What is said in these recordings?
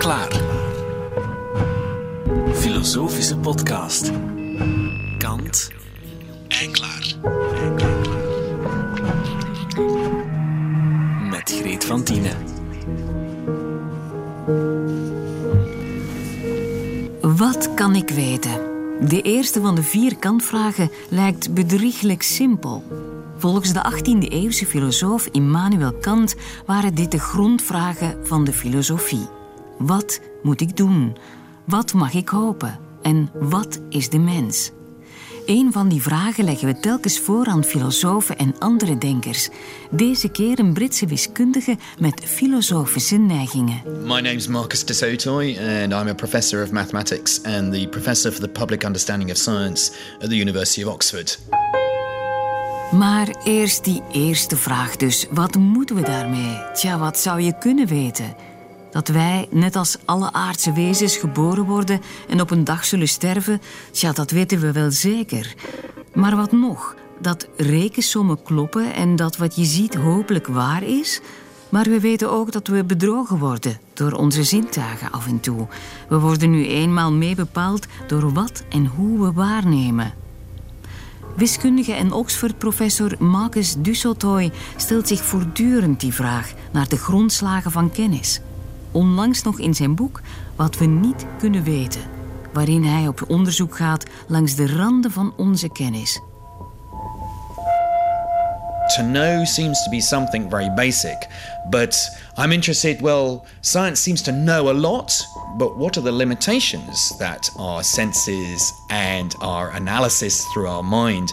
klaar. Filosofische podcast. Kant en klaar. Met Greet van Tienen. Wat kan ik weten? De eerste van de vier kantvragen lijkt bedrieglijk simpel. Volgens de 18e-eeuwse filosoof Immanuel Kant waren dit de grondvragen van de filosofie. Wat moet ik doen? Wat mag ik hopen? En wat is de mens? Een van die vragen leggen we telkens voor aan filosofen en andere denkers. Deze keer een Britse wiskundige met filosofische neigingen. My name's Marcus de Sotoy, and I'm a professor of mathematics and the professor for the public understanding of science at the University of Oxford. Maar eerst die eerste vraag dus. Wat moeten we daarmee? Tja, wat zou je kunnen weten? Dat wij, net als alle aardse wezens, geboren worden en op een dag zullen sterven, tja, dat weten we wel zeker. Maar wat nog? Dat rekensommen kloppen en dat wat je ziet hopelijk waar is. Maar we weten ook dat we bedrogen worden door onze zintuigen af en toe. We worden nu eenmaal mee bepaald door wat en hoe we waarnemen. Wiskundige en Oxford-professor Marcus Dussotoy stelt zich voortdurend die vraag naar de grondslagen van kennis. Onlangs nog in zijn boek Wat we niet kunnen weten, waarin hij op onderzoek gaat langs de randen van onze kennis. To know seems to be something very basic, but I'm interested, well, science seems to know a lot, but what are the limitations that our senses and our analysis through our mind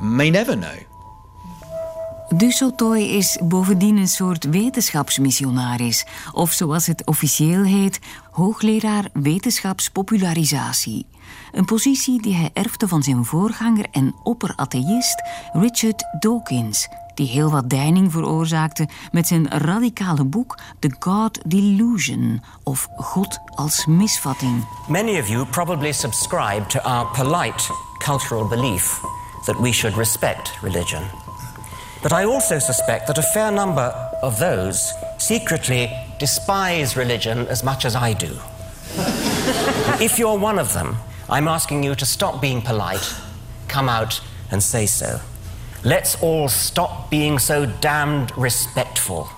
may never know? Dussotoy is bovendien een soort wetenschapsmissionaris, of zoals het officieel heet, hoogleraar wetenschapspopularisatie. Een positie die hij erfde van zijn voorganger en opperatheïst Richard Dawkins, die heel wat deining veroorzaakte met zijn radicale boek The God Delusion, of God als misvatting. Many of you probably subscribe to our polite cultural belief that we should respect religion. But I also suspect that a fair number of those secretly despise religion as much as I do. if you're one of them, I'm asking you to stop being polite, come out and say so. Let's all stop being so damned respectful.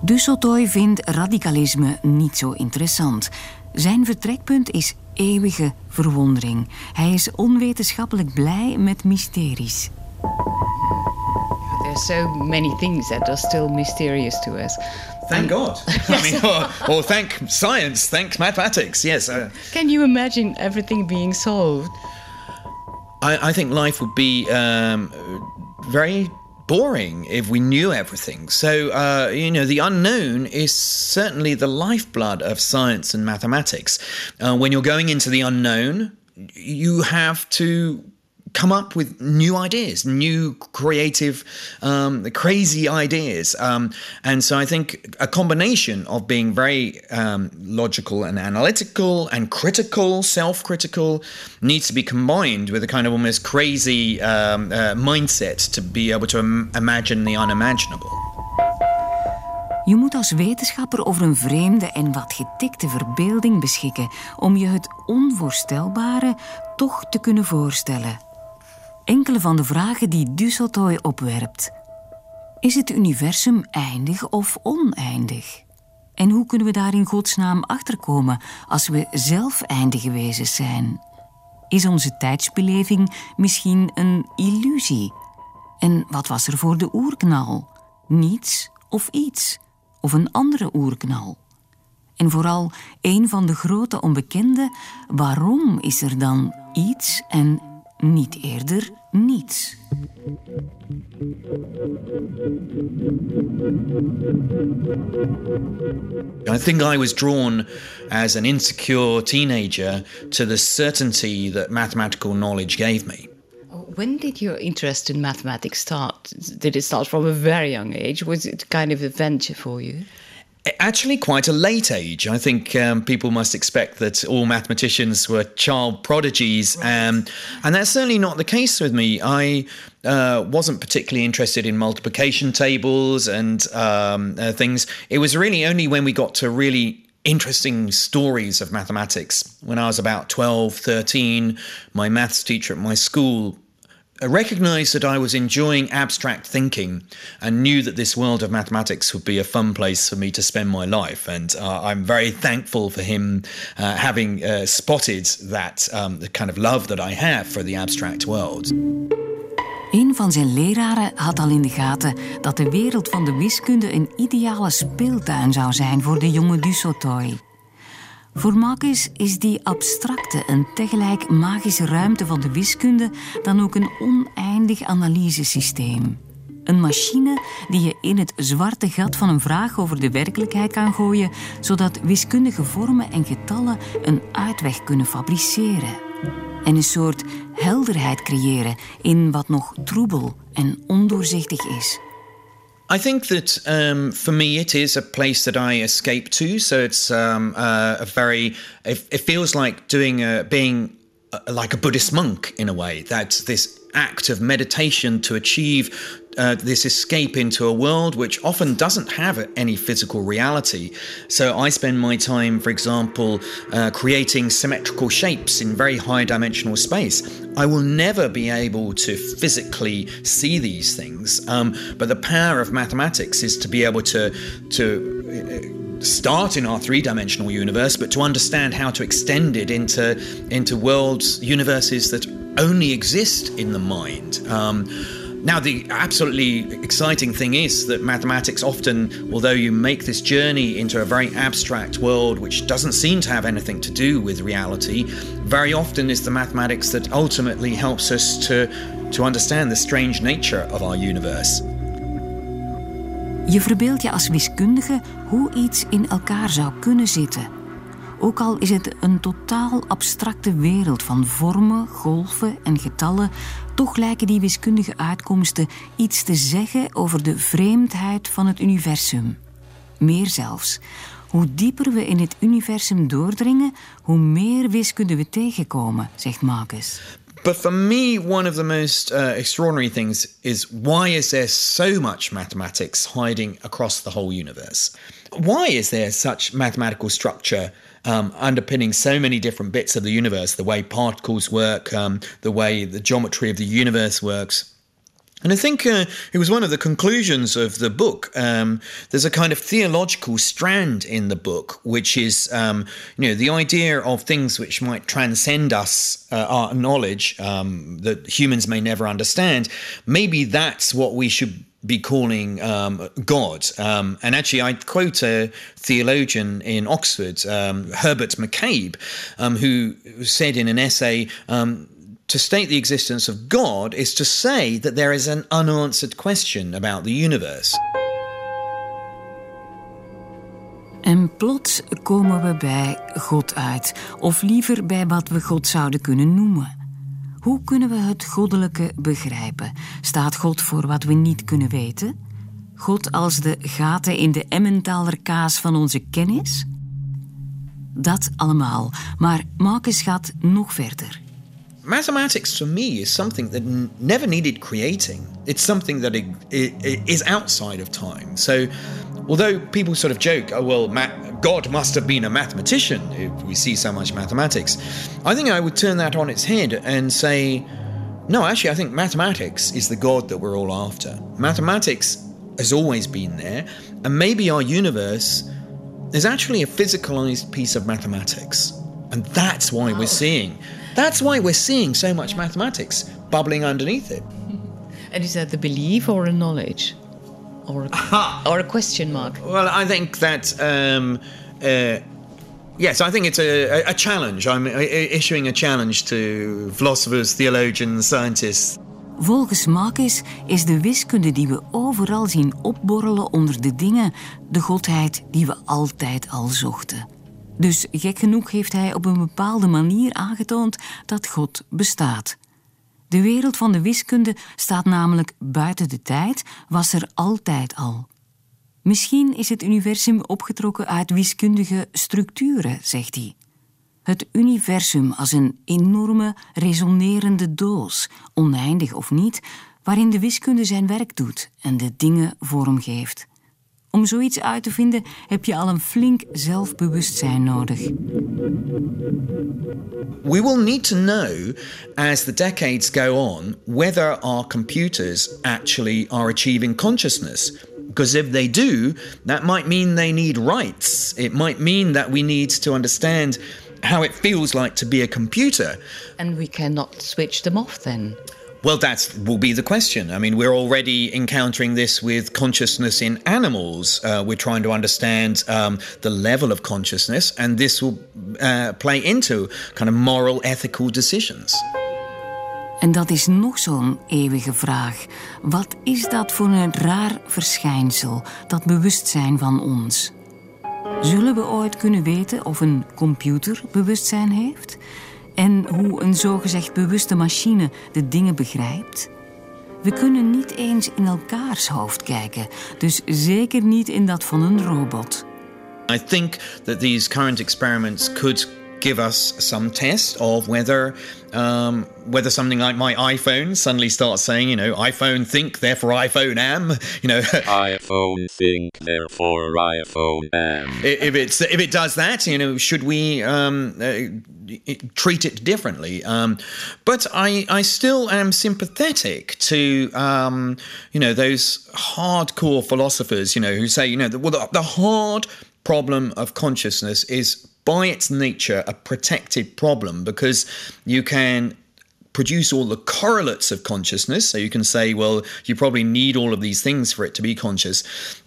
Du Sautoy vindt radicalisme niet zo interessant. Zijn vertrekpunt is eeuwige verwondering. Hij is onwetenschappelijk blij met mysteries. There are so many things that are still mysterious to us. Thank God. I mean, or, or thank science, thank mathematics, yes. Uh, Can you imagine everything being solved? I, I think life would be um, very boring if we knew everything. So, uh, you know, the unknown is certainly the lifeblood of science and mathematics. Uh, when you're going into the unknown, you have to come up with new ideas, new creative, um, crazy ideas. Um, and so I think a combination of being very um, logical and analytical and critical, self critical, needs to be combined with a kind of almost crazy um, uh, mindset to be able to im- imagine the unimaginable. Je moet als wetenschapper over een vreemde en wat getikte verbeelding beschikken om je het onvoorstelbare toch te kunnen voorstellen. Enkele van de vragen die Dussotoy opwerpt. Is het universum eindig of oneindig? En hoe kunnen we daar in godsnaam achterkomen als we zelf eindige wezens zijn? Is onze tijdsbeleving misschien een illusie? En wat was er voor de oerknal? Niets of iets? Of een andere oerknal? En vooral een van de grote onbekende, waarom is er dan iets en niet eerder niets? I think I was drawn as an insecure teenager to the certainty that mathematical knowledge gave me. When did your interest in mathematics start? Did it start from a very young age? Was it kind of a venture for you? Actually, quite a late age. I think um, people must expect that all mathematicians were child prodigies, um, and that's certainly not the case with me. I uh, wasn't particularly interested in multiplication tables and um, uh, things. It was really only when we got to really interesting stories of mathematics. When I was about 12, 13, my maths teacher at my school I recognized that I was enjoying abstract thinking and knew that this world of mathematics would be a fun place for me to spend my life. And uh, I'm very thankful for him uh, having uh, spotted that um, the kind of love that I have for the abstract world. Een van zijn leraren had al in de gaten dat de wereld van de wiskunde een ideale speeltuin zou zijn voor de jonge du Sautoy. Voor Marcus is die abstracte en tegelijk magische ruimte van de wiskunde dan ook een oneindig analysesysteem. Een machine die je in het zwarte gat van een vraag over de werkelijkheid kan gooien, zodat wiskundige vormen en getallen een uitweg kunnen fabriceren. En een soort helderheid creëren in wat nog troebel en ondoorzichtig is. I think that um, for me, it is a place that I escape to. So it's um, uh, a very. It, it, feels like doing a, being a, like a Buddhist monk in a way. That this act of meditation to achieve uh, this escape into a world which often doesn't have any physical reality. So I spend my time, for example, uh, creating symmetrical shapes in very high dimensional space. I will never be able to physically see these things, um, but the power of mathematics is to be able to to uh, start in our three-dimensional universe, but to understand how to extend it into into worlds, universes that only exist in the mind. Um, now, the absolutely exciting thing is that mathematics often, although you make this journey into a very abstract world which doesn't seem to have anything to do with reality, very often is the mathematics that ultimately helps us to, to understand the strange nature of our universe. Je verbeeldt je als wiskundige hoe iets in elkaar zou kunnen zitten. Ook al is het een totaal abstracte wereld van vormen, golven en getallen, toch lijken die wiskundige uitkomsten iets te zeggen over de vreemdheid van het universum. Meer zelfs. Hoe dieper we in het universum doordringen, hoe meer wiskunde we tegenkomen, zegt Marcus. But for me, one of the most uh, extraordinary things is why is there so much mathematics hiding across the whole universe? Why is there such mathematical structure um, underpinning so many different bits of the universe, the way particles work, um, the way the geometry of the universe works. And I think uh, it was one of the conclusions of the book. Um, there's a kind of theological strand in the book, which is, um, you know, the idea of things which might transcend us, uh, our knowledge um, that humans may never understand. Maybe that's what we should be calling um, God. Um, and actually, I quote a theologian in Oxford, um, Herbert McCabe, um, who said in an essay, um, to state the existence of God is to say that there is an unanswered question about the universe. En plots komen we bij God uit, of liever bij wat we God zouden kunnen noemen. Hoe kunnen we het goddelijke begrijpen? Staat God voor wat we niet kunnen weten? God als de gaten in de Emmentaler kaas van onze kennis? Dat allemaal, maar Marcus gaat nog verder. Mathematics for me is something that never needed creating. It's something that is outside of time. So although people sort of joke, oh, well, God must have been a mathematician if we see so much mathematics, I think I would turn that on its head and say, no, actually, I think mathematics is the God that we're all after. Mathematics has always been there, and maybe our universe is actually a physicalized piece of mathematics. And that's why we're seeing. That's why we're seeing so much mathematics bubbling underneath it. And is that the belief or a knowledge? or a, or a question mark? Well, I think that. Um, uh, yes, I think it's a, a, challenge. I'm issuing a challenge to philosophers, theologians, scientists. Volgens Marcus is de wiskunde die we overal zien opborrelen onder de dingen de godheid die we altijd al zochten. Dus gek genoeg heeft hij op een bepaalde manier aangetoond dat God bestaat. De wereld van de wiskunde staat namelijk buiten de tijd, was er altijd al. Misschien is het universum opgetrokken uit wiskundige structuren, zegt hij. Het universum als een enorme, resonerende doos, oneindig of niet, waarin de wiskunde zijn werk doet en de dingen vormgeeft. Om zoiets uit te vinden heb je al een flink zelfbewustzijn nodig. We will need to know as the decades go on whether our computers actually are achieving consciousness. Because if they do, that might mean they need rights. It might mean that we need to understand how it feels like to be a computer. And we cannot switch them off then. Well, that will be the question. I mean, we're already encountering this with consciousness in animals. Uh, we're trying to understand um, the level of consciousness, and this will uh, play into kind of moral, ethical decisions. En dat is nog zo'n eeuwige vraag. Wat is dat voor een raar verschijnsel, dat bewustzijn van ons? Zullen we ooit kunnen weten of een computer bewustzijn heeft? En hoe een zogezegd bewuste machine de dingen begrijpt? We kunnen niet eens in elkaars hoofd kijken, dus zeker niet in dat van een robot. I think that these current experiments could give us some test of whether um, whether something like my iPhone suddenly starts saying, you know, iPhone think, therefore iPhone am, you know. iPhone think, therefore iPhone am. If it's if it does that, you know, should we um, uh, treat it differently? Um, but I I still am sympathetic to um, you know those hardcore philosophers, you know, who say, you know, the, well, the, the hard problem of consciousness is by its nature a protected problem because you can produce all the correlates of consciousness. So you can say, well, you probably need all of these things for it to be conscious.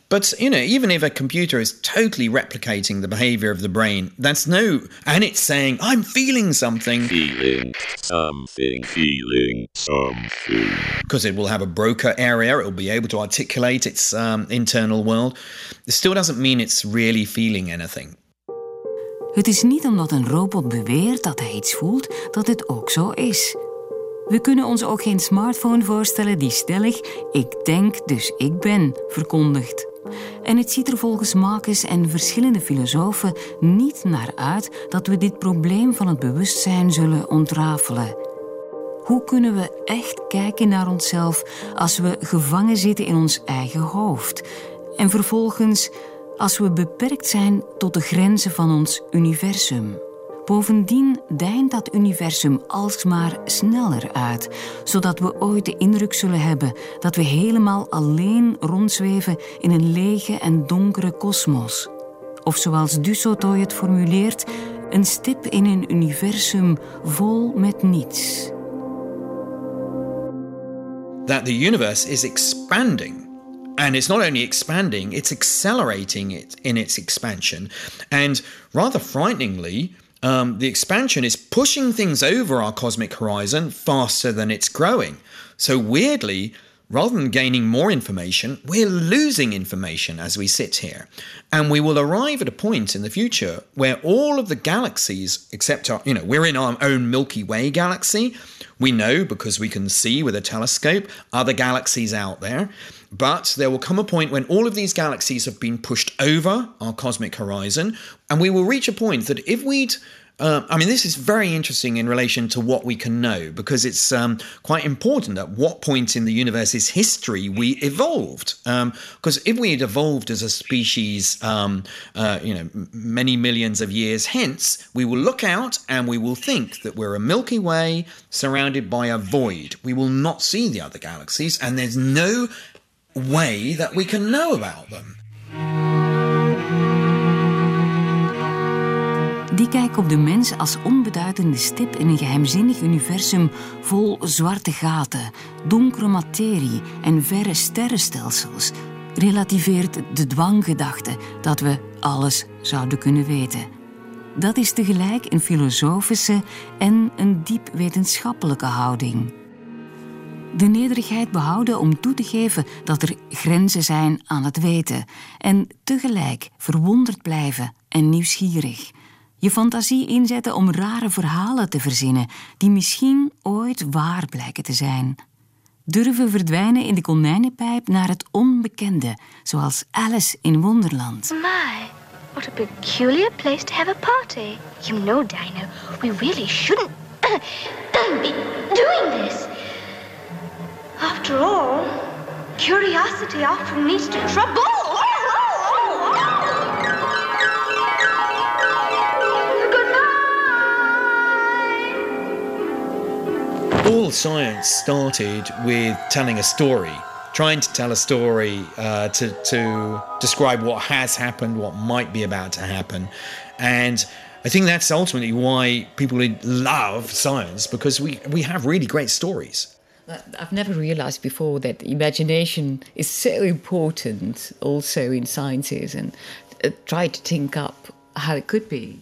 But you know, even if a computer is totally replicating the behavior of the brain, that's no, and it's saying, "I'm feeling something." Feeling something. Feeling something. Because it will have a Broca area, it will be able to articulate its um, internal world. It still doesn't mean it's really feeling anything. Het is niet omdat een robot beweert dat hij iets voelt, dat het ook zo is. We kunnen ons ook geen smartphone voorstellen die stellig ik denk, dus ik ben verkondigt. En het ziet er volgens Marcus en verschillende filosofen niet naar uit dat we dit probleem van het bewustzijn zullen ontrafelen. Hoe kunnen we echt kijken naar onszelf als we gevangen zitten in ons eigen hoofd en vervolgens als we beperkt zijn tot de grenzen van ons universum? Bovendien deint dat universum alsmaar sneller uit, zodat we ooit de indruk zullen hebben dat we helemaal alleen rondzweven in een lege en donkere kosmos. Of zoals Dussotoy het formuleert, een stip in een universum vol met niets. That the universe is expanding. And it's not only expanding, it's accelerating it in its expansion. And rather frighteningly, um, the expansion is pushing things over our cosmic horizon faster than it's growing. So, weirdly, rather than gaining more information, we're losing information as we sit here. And we will arrive at a point in the future where all of the galaxies, except our, you know, we're in our own Milky Way galaxy. We know because we can see with a telescope other galaxies out there. But there will come a point when all of these galaxies have been pushed over our cosmic horizon, and we will reach a point that if we'd uh, I mean, this is very interesting in relation to what we can know because it's um, quite important at what point in the universe's history we evolved. Because um, if we had evolved as a species, um, uh, you know, many millions of years hence, we will look out and we will think that we're a Milky Way surrounded by a void. We will not see the other galaxies, and there's no way that we can know about them. Die kijk op de mens als onbeduidende stip in een geheimzinnig universum vol zwarte gaten, donkere materie en verre sterrenstelsels relativeert de dwanggedachte dat we alles zouden kunnen weten. Dat is tegelijk een filosofische en een diep wetenschappelijke houding. De nederigheid behouden om toe te geven dat er grenzen zijn aan het weten en tegelijk verwonderd blijven en nieuwsgierig je fantasie inzetten om rare verhalen te verzinnen die misschien ooit waar blijken te zijn. durven verdwijnen in de konijnenpijp naar het onbekende, zoals Alice in Wonderland. My, what a peculiar place to have a party. You know, Dino, we really shouldn't be doing this. After all, curiosity often leads to trouble. All science started with telling a story, trying to tell a story uh, to, to describe what has happened, what might be about to happen. And I think that's ultimately why people love science because we, we have really great stories. I've never realized before that imagination is so important also in sciences and uh, try to think up how it could be.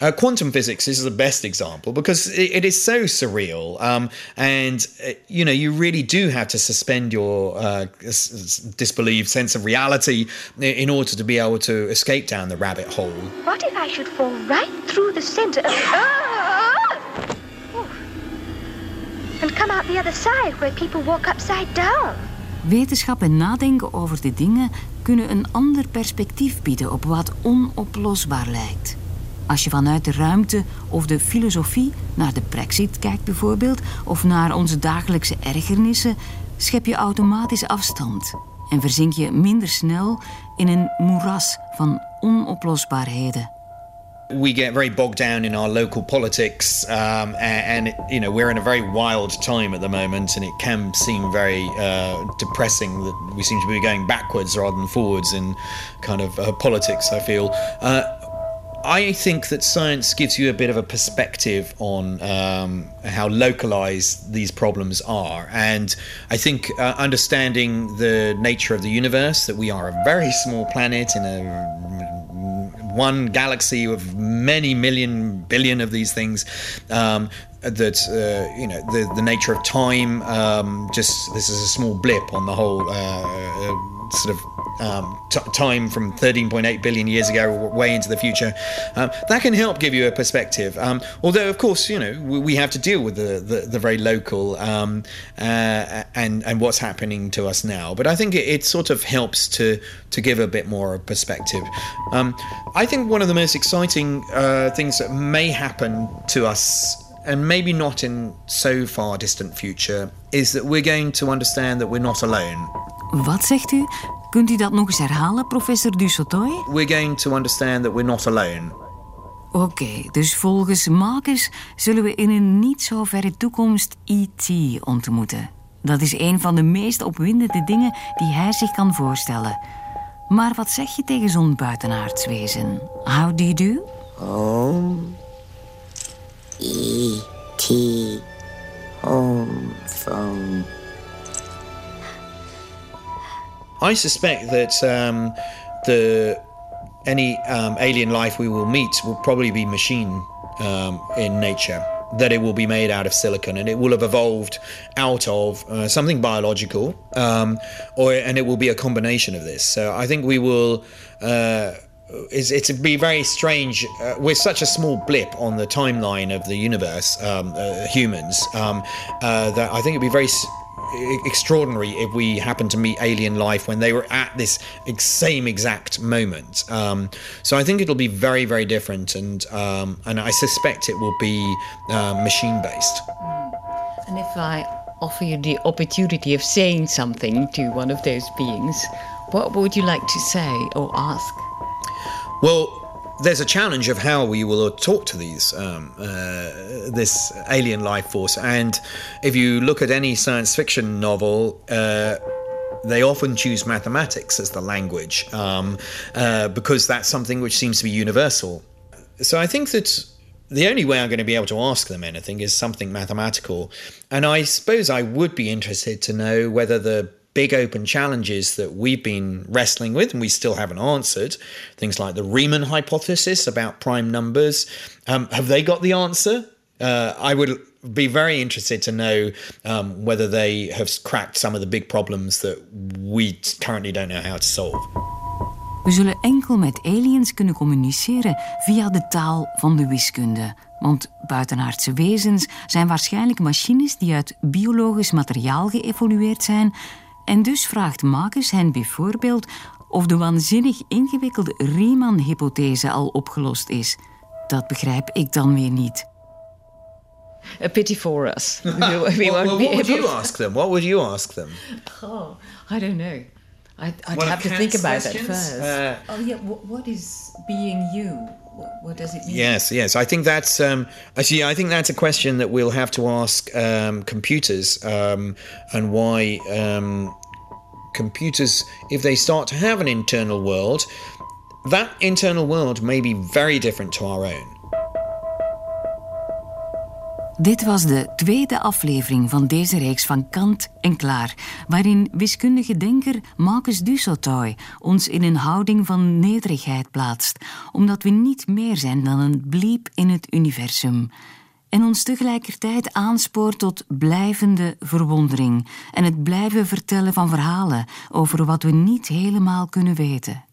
Uh, quantum physics is the best example because it, it is so surreal, um, and uh, you know you really do have to suspend your uh, s- s- disbelief sense of reality in order to be able to escape down the rabbit hole. What if I should fall right through the center of the earth? And come out the other side where people walk upside down? Wetenschap en nadenken over de dingen kunnen een ander perspectief bieden op wat onoplosbaar lijkt. Als je vanuit de ruimte of de filosofie naar de Brexit kijkt bijvoorbeeld, of naar onze dagelijkse ergernissen, schep je automatisch afstand en verzink je minder snel in een moeras van onoplosbaarheden. We get very bogged down in our local politics, um, and, and you know we're in a very wild time at the moment, and it can seem very uh, depressing that we seem to be going backwards rather than forwards in kind of uh, politics. I feel. Uh, I think that science gives you a bit of a perspective on um, how localized these problems are. And I think uh, understanding the nature of the universe, that we are a very small planet in a one galaxy of many million billion of these things um, that uh, you know the the nature of time um, just this is a small blip on the whole uh, uh, sort of um, t- time from 13.8 billion years ago way into the future. Um, that can help give you a perspective. Um, although of course you know we, we have to deal with the the, the very local um, uh, and and what's happening to us now. But I think it, it sort of helps to to give a bit more of perspective. Um, I think one of the most exciting uh, things that may happen to us and maybe not in so far distant future is that we're going to understand that we're not alone. Wat zegt u? Kunt u dat nog eens herhalen, professor Dussotoy? we're going to understand that we're not alone Oké, dus volgens Marcus zullen we in een niet zo verre toekomst E.T. ontmoeten. Dat is een van de meest opwindende dingen die hij zich kan voorstellen. Maar wat zeg je tegen zo'n buitenaards wezen? How do you do? Home. E.T. Home phone. I suspect that um, the any um, alien life we will meet will probably be machine um, in nature. That it will be made out of silicon, and it will have evolved out of uh, something biological, um, or and it will be a combination of this. So I think we will. Uh, it's, it'd be very strange. Uh, we're such a small blip on the timeline of the universe, um, uh, humans, um, uh, that I think it'd be very extraordinary if we happened to meet alien life when they were at this ex- same exact moment. Um, so I think it'll be very, very different, and um, and I suspect it will be uh, machine based. And if I offer you the opportunity of saying something to one of those beings, what would you like to say or ask? Well, there's a challenge of how we will talk to these um, uh, this alien life force, and if you look at any science fiction novel. Uh, they often choose mathematics as the language um, uh, because that's something which seems to be universal. So I think that the only way I'm going to be able to ask them anything is something mathematical. And I suppose I would be interested to know whether the big open challenges that we've been wrestling with and we still haven't answered, things like the Riemann hypothesis about prime numbers, um, have they got the answer? Uh, I would be very interested to know um, whether they have cracked some of the big problems that we currently don't know how to solve. We zullen enkel met aliens kunnen communiceren via de taal van de wiskunde. Want buitenaardse wezens zijn waarschijnlijk machines die uit biologisch materiaal geëvolueerd zijn. En dus vraagt Marcus hen bijvoorbeeld of de waanzinnig ingewikkelde Riemann-hypothese al opgelost is. Dat begrijp ik dan weer niet. A pity for us. we, we Well, won't well, be what would you able- ask them? What would you ask them? Oh, I don't know. I'd, I'd have to think about that first. Uh, oh yeah, what, what is being you? What, does it mean? Yes, yes. I think that's um, actually. I think that's a question that we'll have to ask um, computers, um, and why um, computers, if they start to have an internal world, that internal world may be very different to our own. Dit was de tweede aflevering van deze reeks van Kant en Klaar, waarin wiskundige denker Marcus du Sautoy ons in een houding van nederigheid plaatst, omdat we niet meer zijn dan een bliep in het universum. En ons tegelijkertijd aanspoort tot blijvende verwondering en het blijven vertellen van verhalen over wat we niet helemaal kunnen weten.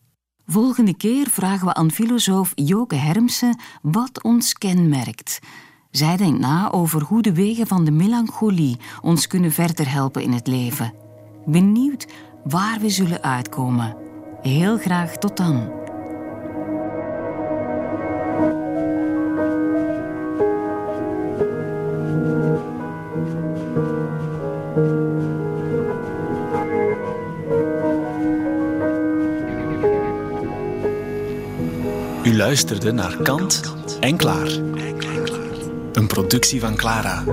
Volgende keer vragen we aan filosoof Joke Hermsen wat ons kenmerkt. Zij denkt na over hoe de wegen van de melancholie ons kunnen verder helpen in het leven. Benieuwd waar we zullen uitkomen. Heel graag tot dan. U luisterde naar Kant en Klaar. Een productie van Clara.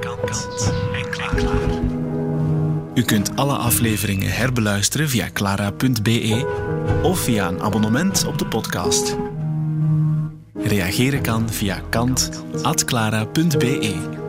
Kant en Klaar. U kunt alle afleveringen herbeluisteren via clara.be of via een abonnement op de podcast. Reageren kan via kant.clara.be.